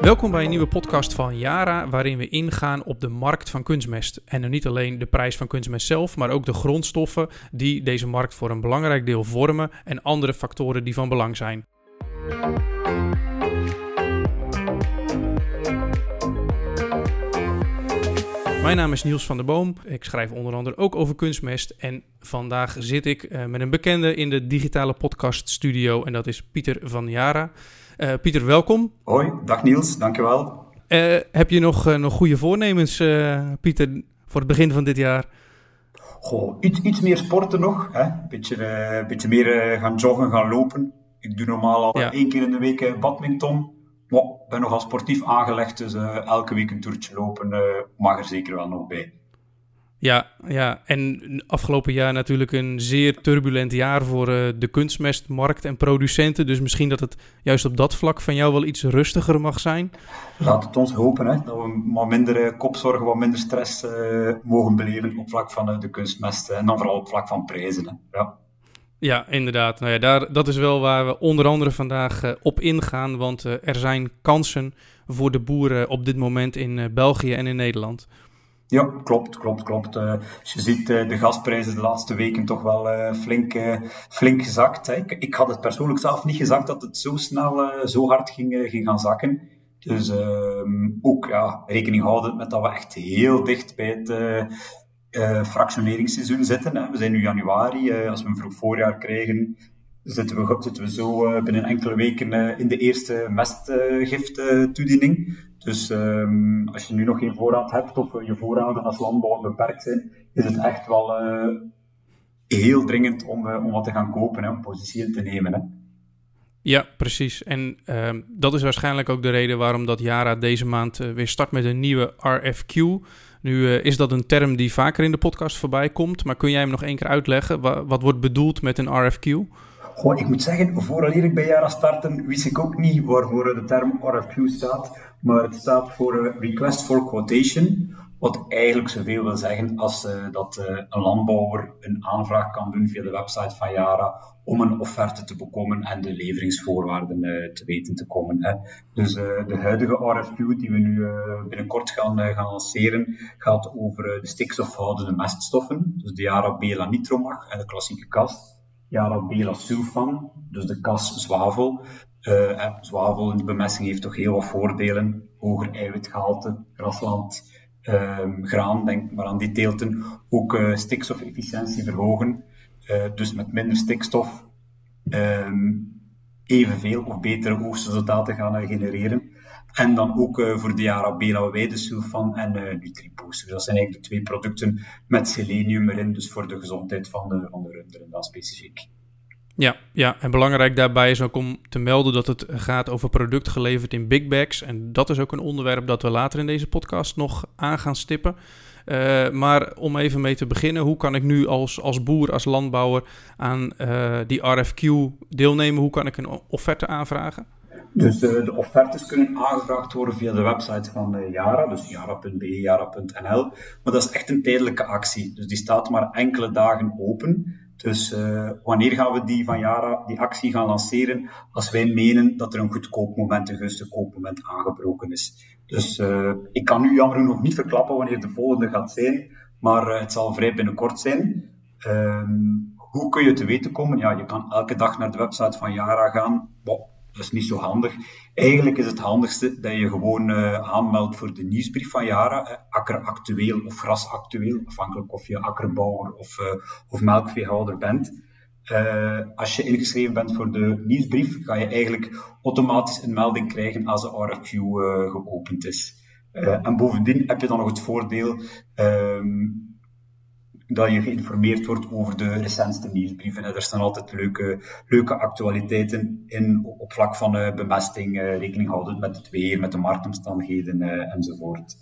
Welkom bij een nieuwe podcast van Yara, waarin we ingaan op de markt van kunstmest. En niet alleen de prijs van kunstmest zelf, maar ook de grondstoffen die deze markt voor een belangrijk deel vormen en andere factoren die van belang zijn. Mijn naam is Niels van der Boom. Ik schrijf onder andere ook over kunstmest. En vandaag zit ik uh, met een bekende in de digitale podcast studio. En dat is Pieter van Jara. Uh, Pieter, welkom. Hoi, dag Niels, dankjewel. Uh, heb je nog, nog goede voornemens, Pieter, voor het begin van dit jaar? Goh, iets, iets meer sporten nog. Hè? Beetje, beetje meer gaan joggen, gaan lopen. Ik doe normaal al ja. één keer in de week badminton. Maar ik ben nogal sportief aangelegd, dus uh, elke week een toertje lopen uh, mag er zeker wel nog bij. Ja, ja, en afgelopen jaar natuurlijk een zeer turbulent jaar voor uh, de kunstmestmarkt en producenten. Dus misschien dat het juist op dat vlak van jou wel iets rustiger mag zijn. Laat het ons hopen, hè, dat we wat minder kopzorgen, wat minder stress mogen beleven op vlak van de kunstmest. En dan vooral op vlak van prijzen. Hè. Ja. Ja, inderdaad. Nou ja, daar, dat is wel waar we onder andere vandaag uh, op ingaan. Want uh, er zijn kansen voor de boeren op dit moment in uh, België en in Nederland. Ja, klopt, klopt, klopt. als je ziet de gasprijzen de laatste weken toch wel flink, flink gezakt. Hè. Ik, had het persoonlijk zelf niet gezakt dat het zo snel, zo hard ging, ging gaan zakken. Dus ehm, ook ja, rekening houden met dat we echt heel dicht bij het uh, fractioneringsseizoen zitten. Hè. We zijn nu januari, uh, als we een vroeg voorjaar krijgen, zitten we, zitten we zo uh, binnen enkele weken in de eerste mestgifttoediening. dus um, als je nu nog geen voorraad hebt of je voorraden als landbouw beperkt zijn, is het echt wel heel dringend om, om wat te gaan kopen, hè, om positie te nemen. Hè. Ja, precies. En uh, dat is waarschijnlijk ook de reden waarom dat Yara deze maand weer start met een nieuwe RFQ. Nu uh, is dat een term die vaker in de podcast voorbij komt, maar kun jij hem nog één keer uitleggen? Wat, wordt bedoeld met een RFQ? Gewoon, ik moet zeggen, vooraleer ik bij Jara starten, wist ik ook niet waarvoor de term RFQ staat. Maar het staat voor uh, Request for Quotation. Wat eigenlijk zoveel wil zeggen als uh, dat uh, een landbouwer een aanvraag kan doen via de website van Yara om een offerte te bekomen en de leveringsvoorwaarden uh, te weten te komen. Hè. Dus de huidige RFQ die we nu binnenkort gaan, gaan lanceren, gaat over de stikstofhoudende meststoffen. Dus de Yara Bela Nitromag en de klassieke kas. Yara Bela Sulfan, dus de kas zwavel. zwavel in de bemesting heeft toch heel wat voordelen. Hoger eiwitgehalte, grasland um, graan, denk maar aan die teelten, ook uh, stikstofefficiëntie verhogen. Uh, dus met minder stikstof um, evenveel of betere oogstresultaten gaan uh, genereren. En dan ook voor de Arabella Weidesulfan en Nutriboost. Dus dat zijn eigenlijk de twee producten met selenium erin, dus voor de gezondheid van de, van de runderen dan specifiek. Ja, ja, en belangrijk daarbij is ook om te melden dat het gaat over product geleverd in big bags. En dat is ook een onderwerp dat we later in deze podcast nog aan gaan stippen. Uh, maar om even mee te beginnen, hoe kan ik nu als, als boer, als landbouwer aan uh, die RFQ deelnemen? Hoe kan ik een offerte aanvragen? Dus uh, de offertes kunnen aangevraagd worden via de website van Yara, dus yara.be, yara.nl. Maar dat is echt een tijdelijke actie, dus die staat maar enkele dagen open. Dus uh, wanneer gaan we die van Yara, die actie gaan lanceren? Als wij menen dat er een goedkoop moment, een gunstig koopmoment aangebroken is. Dus uh, ik kan nu jammer genoeg niet verklappen wanneer de volgende gaat zijn, maar uh, het zal vrij binnenkort zijn. Um, hoe kun je te weten komen? Ja, je kan elke dag naar de website van Yara gaan. Dat is niet zo handig. Eigenlijk is het handigste dat je gewoon uh, aanmeldt voor de nieuwsbrief van Yara, uh, akkeractueel of grasactueel, afhankelijk of je akkerbouwer of, uh, of melkveehouder bent. als je ingeschreven bent voor de nieuwsbrief, ga je eigenlijk automatisch een melding krijgen als de RFQ geopend is. en bovendien heb je dan nog het voordeel um, dat je geïnformeerd wordt over de recentste nieuwsbrieven. Er staan altijd leuke, leuke actualiteiten in op vlak van uh, bemesting, uh, rekening houden met het weer, met de marktomstandigheden uh, enzovoort.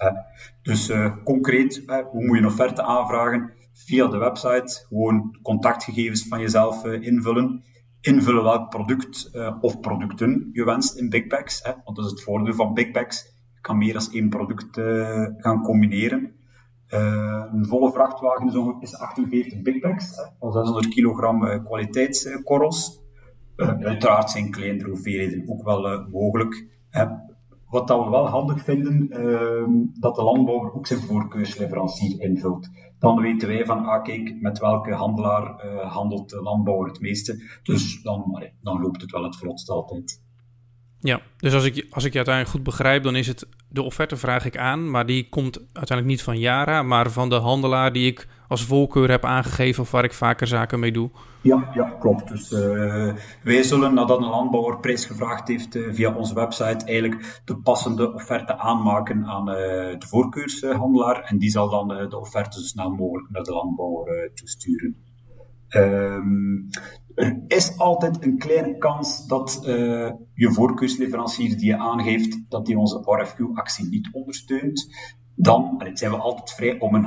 Dus concreet, hoe moet je een offerte aanvragen? Via de website, gewoon contactgegevens van jezelf invullen. Invullen welk product of producten je wenst in Big Packs. Hè? Want dat is het voordeel van Big Packs. Je kan meer dan één product gaan combineren. Uh, een volle vrachtwagen is, is 48 big bags van 600 kilogram uh, kwaliteitskorrels. uiteraard zijn kleinere hoeveelheden ook wel mogelijk. Wat dat we wel handig vinden, ehm, dat de landbouwer ook zijn voorkeursleverancier invult. Dan weten wij van, ah kijk, met welke handelaar handelt de landbouwer het meeste. Dus dan, dan loopt het wel het vlotst altijd. Ja, dus als ik, als ik je uiteindelijk goed begrijp, dan is het de offerte vraag ik aan, maar die komt uiteindelijk niet van Yara, maar van de handelaar die ik als voorkeur heb aangegeven of waar ik vaker zaken mee doe. Ja, ja klopt. Dus uh, wij zullen, nadat een landbouwer prijs gevraagd heeft uh, via onze website, eigenlijk de passende offerte aanmaken aan uh, de voorkeurshandelaar en die zal dan de offerte zo snel mogelijk naar de landbouwer toesturen. Um, er is altijd een kleine kans dat uh, je voorkeursleverancier die je aangeeft, dat die onze RFQ-actie niet ondersteunt. Dan zijn we altijd vrij om een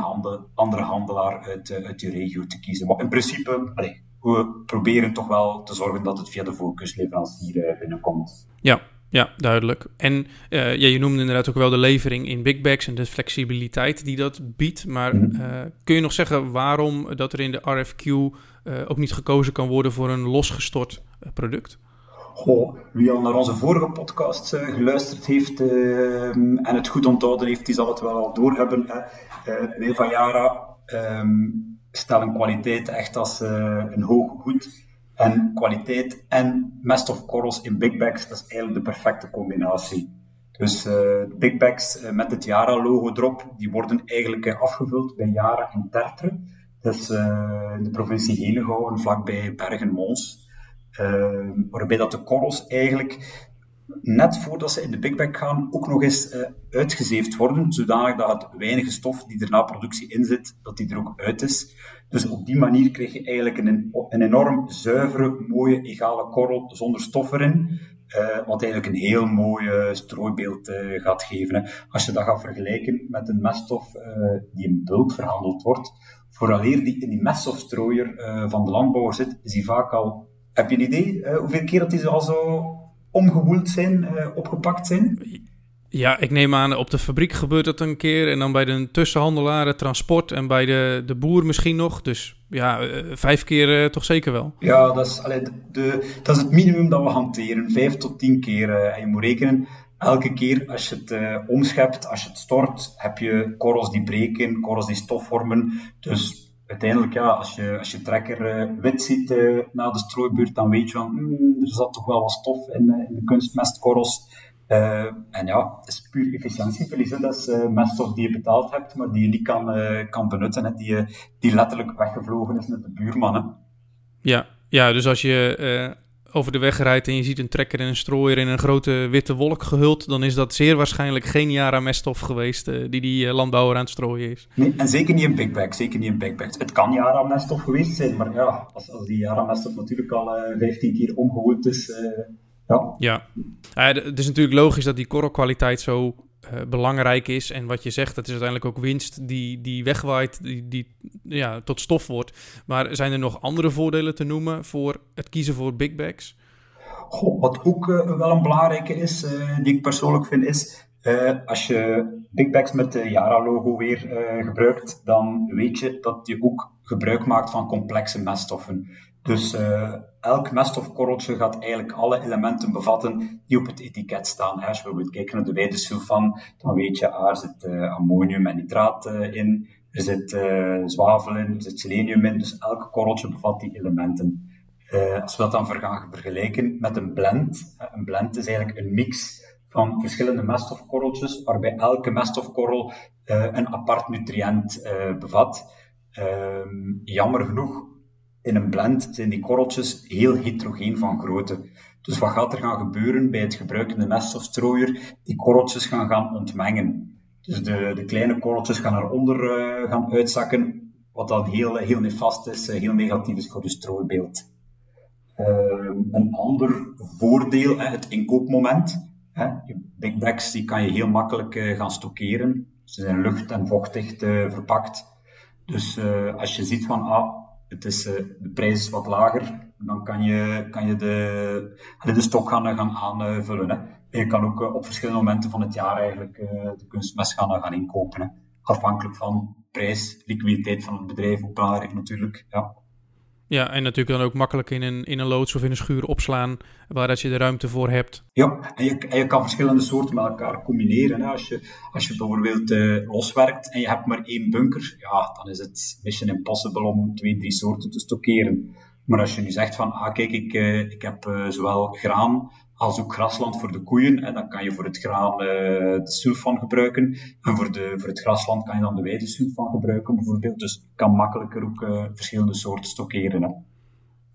andere handelaar uit, uh, uit je regio te kiezen. Maar in principe, allee, we proberen toch wel te zorgen dat het via de voorkeursleverancier uh, binnenkomt. Ja, ja, duidelijk. En uh, ja, je noemde inderdaad ook wel de levering in big bags en de flexibiliteit die dat biedt. Maar uh, kun je nog zeggen waarom dat er in de RFQ uh, ook niet gekozen kan worden voor een losgestort product? Goh, wie al naar onze vorige podcast geluisterd heeft ehm, en het goed onthouden heeft, die zal het wel al doorhebben. wij van Yara um, stellen kwaliteit echt als een hoog goed. En kwaliteit en meststofkorrels in big bags, dat is eigenlijk de perfecte combinatie. Dus uh, big bags uh, met het Yara-logo erop, die worden eigenlijk uh, afgevuld bij Yara in Tertre. Dus in de provincie Henegouwen, vlakbij Bergen-Mons. waarbij dat de korrels eigenlijk net voordat ze in de big bag gaan, ook nog eens uitgezeefd worden, zodanig dat het weinige stof die er na productie in zit, dat die er ook uit is. Dus op die manier krijg je eigenlijk een, een enorm zuivere, mooie, egale korrel zonder stof erin. Uh, wat eigenlijk een heel mooi strooibeeld uh, gaat geven. Hè. Als je dat gaat vergelijken met een meststof die in bulk verhandeld wordt, vooraleer die in die meststofstrooier van de landbouwer zit, is die vaak al... Heb je een idee hoeveel keer dat die al zo omgewoeld zijn, opgepakt zijn? Ja, ik neem aan, op de fabriek gebeurt dat een keer. En dan bij de tussenhandelaren, transport en bij de, de boer misschien nog. Dus ja, uh, vijf keer uh, toch zeker wel. Ja, dat is, allee, de, dat is het minimum dat we hanteren. Vijf tot tien keer. Uh, en je moet rekenen, elke keer als je het omschept, als je het stort, heb je korrels die breken, korrels die stof vormen. Dus uiteindelijk, ja, als je, als je trekker wit ziet na de strooibeurt, dan weet je van, mm, er zat toch wel wat stof in, in de kunstmestkorrels. Uh, en ja, is puur efficiëntieverlies. Dat is uh, meststof die je betaald hebt, maar die je niet kan, uh, kan benutten. Hè. Die, die letterlijk weggevlogen is met de buurman. Ja, ja, dus als je over de weg rijdt en je ziet een trekker en een strooier in een grote witte wolk gehuld, dan is dat zeer waarschijnlijk geen Jara meststof geweest die die landbouwer aan het strooien is. Nee, en zeker niet een big bag, zeker niet een big bag. Het kan Jara meststof geweest zijn, maar ja, als, als die Jara meststof natuurlijk al 15 keer omgewoeld is ja. ja. het is natuurlijk logisch dat die korrelkwaliteit zo uh, belangrijk is. En wat je zegt, dat is uiteindelijk ook winst die, die wegwaait, die, die ja, tot stof wordt. Maar zijn er nog andere voordelen te noemen voor het kiezen voor big bags? Wat ook uh, wel een belangrijke is, uh, die ik persoonlijk vind, is als je big bags met de Yara-logo weer gebruikt, dan weet je dat je ook gebruik maakt van complexe meststoffen. Dus elk meststofkorreltje gaat eigenlijk alle elementen bevatten die op het etiket staan. Als je bijvoorbeeld kijkt naar de wijdesulfan, dan weet je, er zit ammonium en nitraat in, er zit zwavel in, er zit selenium in, dus elk korreltje bevat die elementen. als we dat dan gaan vergelijken met een blend, een blend is eigenlijk een mix van verschillende meststofkorreltjes, waarbij elke meststofkorrel een apart nutriënt bevat. Ehm, jammer genoeg in een blend zijn die korreltjes heel heterogeen van grootte. Dus wat gaat er gaan gebeuren bij het gebruikende meststofstrooier? Die korreltjes gaan gaan ontmengen. Dus de, de kleine korreltjes gaan eronder uh, gaan uitzakken, wat dan heel, heel nefast is, uh, heel negatief is voor je strooibeeld. Uh, een ander voordeel, het inkoopmoment. Hè, big bags die kan je heel makkelijk gaan stockeren. Ze zijn lucht- en vochtdicht verpakt. Dus als je ziet van, ah, het is, de prijs is wat lager, dan kan je, kan je de, de stok gaan, gaan aanvullen. Hè. Je kan ook uh, op verschillende momenten van het jaar eigenlijk uh, de kunstmest gaan, gaan inkopen. Hè. Afhankelijk van prijs, liquiditeit van het bedrijf, ook belangrijk natuurlijk. Ja. Ja, en natuurlijk dan ook makkelijk in een, in een loods of in een schuur opslaan, waar dat je de ruimte voor hebt. Ja, en je, en je kan verschillende soorten met elkaar combineren. Hè. Als, je, als je bijvoorbeeld loswerkt en je hebt maar één bunker, ja, dan is het mission impossible om twee, drie soorten te stockeren. Maar als je nu zegt van, ah kijk, ik, uh, ik heb uh, zowel graan als ook grasland voor de koeien. En dan kan je voor het graan uh, de sulfan gebruiken. En voor, de, voor het grasland kan je dan de weidesulfan gebruiken bijvoorbeeld. Dus kan makkelijker ook verschillende soorten stockeren.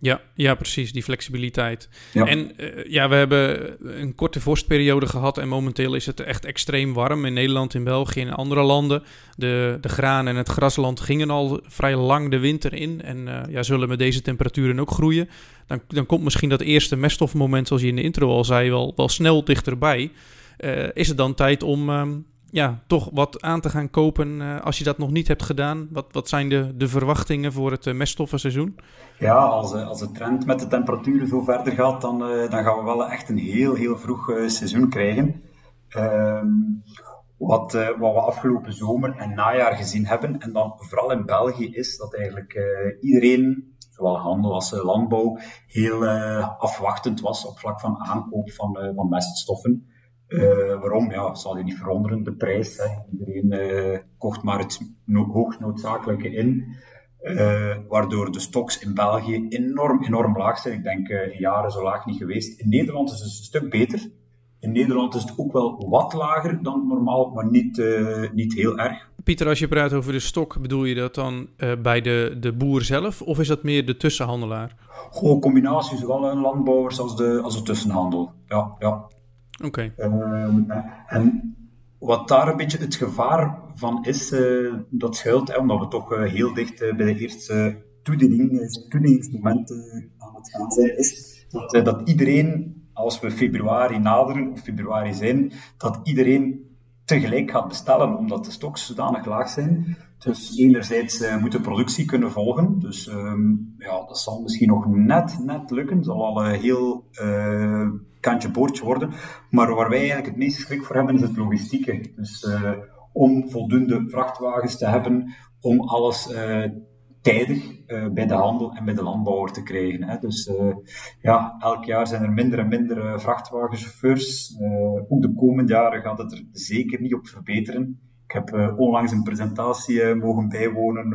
Ja, ja, precies, die flexibiliteit. Ja. En uh, ja, we hebben een korte vorstperiode gehad en momenteel is het echt extreem warm in Nederland, in België en andere landen. De, de graan en het grasland gingen al vrij lang de winter in en uh, ja, zullen met deze temperaturen ook groeien. Dan, dan komt misschien dat eerste meststofmoment, zoals je in de intro al zei, wel, wel snel dichterbij. Uh, is het dan tijd om um, ja, toch wat aan te gaan kopen uh, als je dat nog niet hebt gedaan? Wat, wat zijn de, de verwachtingen voor het uh, meststoffenseizoen? Ja, als, als de trend met de temperaturen zo verder gaat, dan, dan gaan we wel echt een heel, heel vroeg seizoen krijgen. Um, wat, wat we afgelopen zomer en najaar gezien hebben, en dan vooral in België, is dat eigenlijk iedereen, zowel handel als landbouw, heel afwachtend was op vlak van aankoop van, van meststoffen. Uh, waarom? Ja, zal je niet veranderen, de prijs. Hè. Iedereen uh, kocht maar het no hoogst noodzakelijke in. Uh, waardoor de stocks in België enorm, enorm laag zijn. Ik denk in jaren zo laag niet geweest. In Nederland is het een stuk beter. In Nederland is het ook wel wat lager dan normaal, maar niet, niet heel erg. Pieter, als je praat over de stok, bedoel je dat dan bij de, de boer zelf of is dat meer de tussenhandelaar? Gewoon combinatie, zowel een landbouwers als de, als de tussenhandel. Ja, ja. Oké. Um, en wat daar een beetje het gevaar van is, uh, dat schuilt, omdat we toch uh, heel dicht bij de eerste toediening, toedieningsmomenten aan het gaan zijn, is dat, dat iedereen, als we februari naderen, of februari zijn, dat iedereen tegelijk gaat bestellen, omdat de stoks zodanig laag zijn. Dus enerzijds moet de productie kunnen volgen. Dus um, ja, dat zal misschien nog net, net lukken. Zal al heel kantje boordje worden. Maar waar wij eigenlijk het meeste schrik voor hebben, is het logistieke. Dus om voldoende vrachtwagens te hebben, om alles tijdig uh, bij de handel en bij de landbouwer te krijgen. Hè. Dus uh, ja, elk jaar zijn er minder en minder uh, vrachtwagenchauffeurs. ook de komende jaren gaat het er zeker niet op verbeteren. Ik heb onlangs een presentatie mogen bijwonen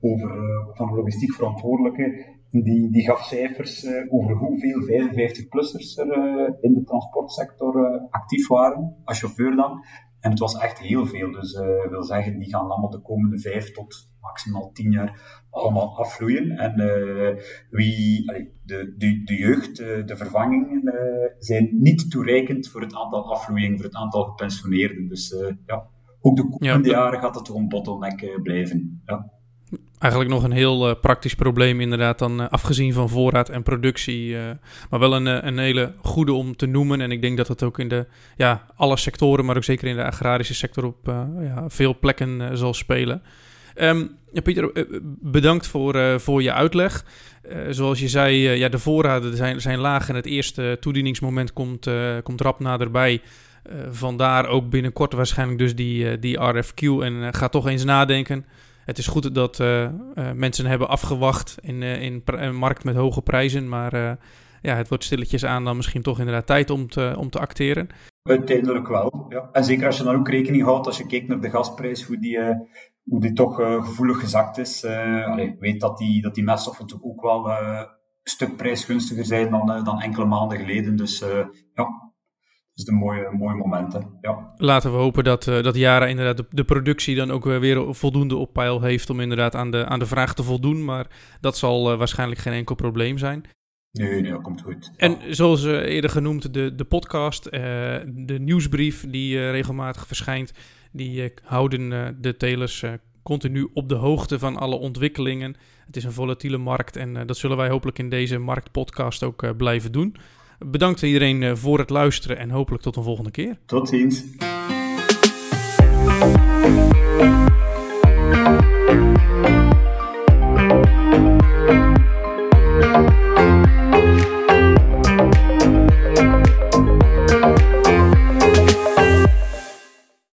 over, van logistiek verantwoordelijke. Die, die gaf cijfers over hoeveel 55-plussers er in de transportsector actief waren, als chauffeur dan. En het was echt heel veel. Dus dat wil zeggen, die gaan allemaal de komende vijf tot maximaal tien jaar allemaal afvloeien. En wie, allee, de, de, de jeugd, de vervangingen zijn niet toereikend voor het aantal afvloeien, voor het aantal gepensioneerden. Dus ja, ook de komende ja, jaren gaat het een bottleneck blijven. Ja. Eigenlijk nog een heel praktisch probleem, inderdaad, dan afgezien van voorraad en productie. maar wel een, een hele goede om te noemen. En ik denk dat het ook in de ja, alle sectoren, maar ook zeker in de agrarische sector op ja, veel plekken zal spelen. Um, ja, Pieter, eh, bedankt voor, voor je uitleg. Zoals je zei, ja, de voorraden zijn, zijn laag en het eerste toedieningsmoment komt, komt rap naderbij. vandaar ook binnenkort waarschijnlijk dus die, die RFQ. En ga toch eens nadenken. Het is goed dat mensen hebben afgewacht in, in een markt met hoge prijzen. Maar ja, het wordt stilletjes aan dan misschien toch inderdaad tijd om te, om te acteren. Uiteindelijk wel, ja. En zeker als je dan ook rekening houdt, als je kijkt naar de gasprijs, hoe die hoe die toch gevoelig gezakt is. Uh, allee, weet dat die, dat die meststoffen toch ook wel een stuk prijsgunstiger zijn dan, dan enkele maanden geleden. Dus ja, is een mooie, mooie moment. Hè. Ja. Laten we hopen dat, dat Jara inderdaad de, de, productie dan ook weer voldoende op peil heeft om inderdaad aan de, aan de vraag te voldoen. Maar dat zal waarschijnlijk geen enkel probleem zijn. Nee, nee, dat komt goed. En zoals eerder genoemd, de, de podcast, de nieuwsbrief die regelmatig verschijnt die eh, houden eh, de telers eh, continu op de hoogte van alle ontwikkelingen. Het is een volatiele markt en dat zullen wij hopelijk in deze marktpodcast ook blijven doen. Bedankt iedereen eh, voor het luisteren en hopelijk tot een volgende keer. Tot ziens.